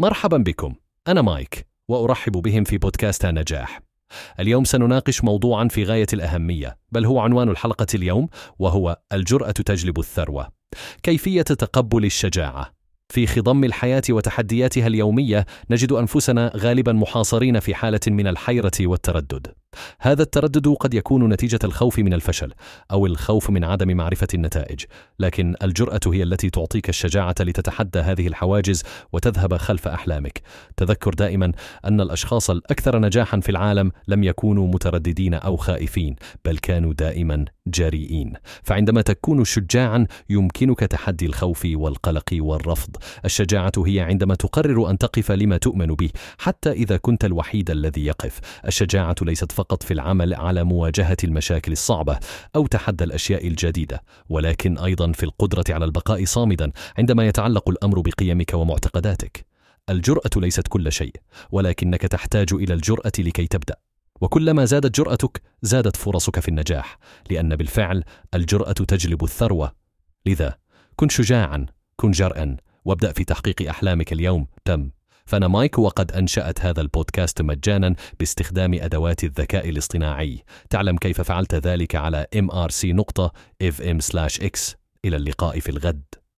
مرحبا بكم. أنا مايك وأرحب بهم في بودكاست نجاح. اليوم سنناقش موضوعا في غاية الأهمية بل هو عنوان الحلقة اليوم وهو الجرأة تجلب الثروة. كيفية تقبل الشجاعة؟ في خضم الحياة وتحدياتها اليومية نجد أنفسنا غالبا محاصرين في حالة من الحيرة والتردد. هذا التردد قد يكون نتيجة الخوف من الفشل أو الخوف من عدم معرفة النتائج، لكن الجرأة هي التي تعطيك الشجاعة لتتحدى هذه الحواجز وتذهب خلف أحلامك. تذكر دائما أن الأشخاص الأكثر نجاحا في العالم لم يكونوا مترددين أو خائفين، بل كانوا دائما جريئين. فعندما تكون شجاعا يمكنك تحدي الخوف والقلق والرفض. الشجاعة هي عندما تقرر أن تقف لما تؤمن به، حتى إذا كنت الوحيد الذي يقف. الشجاعة ليست فقط في العمل على مواجهة المشاكل الصعبة أو تحدى الأشياء الجديدة، ولكن أيضا في القدرة على البقاء صامدا عندما يتعلق الأمر بقيمك ومعتقداتك. الجرأة ليست كل شيء، ولكنك تحتاج إلى الجرأة لكي تبدأ. وكلما زادت جرأتك زادت فرصك في النجاح، لأن بالفعل الجرأة تجلب الثروة. لذا كن شجاعا، كن جرأا، وابدأ في تحقيق أحلامك اليوم. تم. فأنا مايك وقد أنشأت هذا البودكاست مجانا باستخدام أدوات الذكاء الاصطناعي. تعلم كيف فعلت ذلك على mrc.fm/x إلى اللقاء في الغد.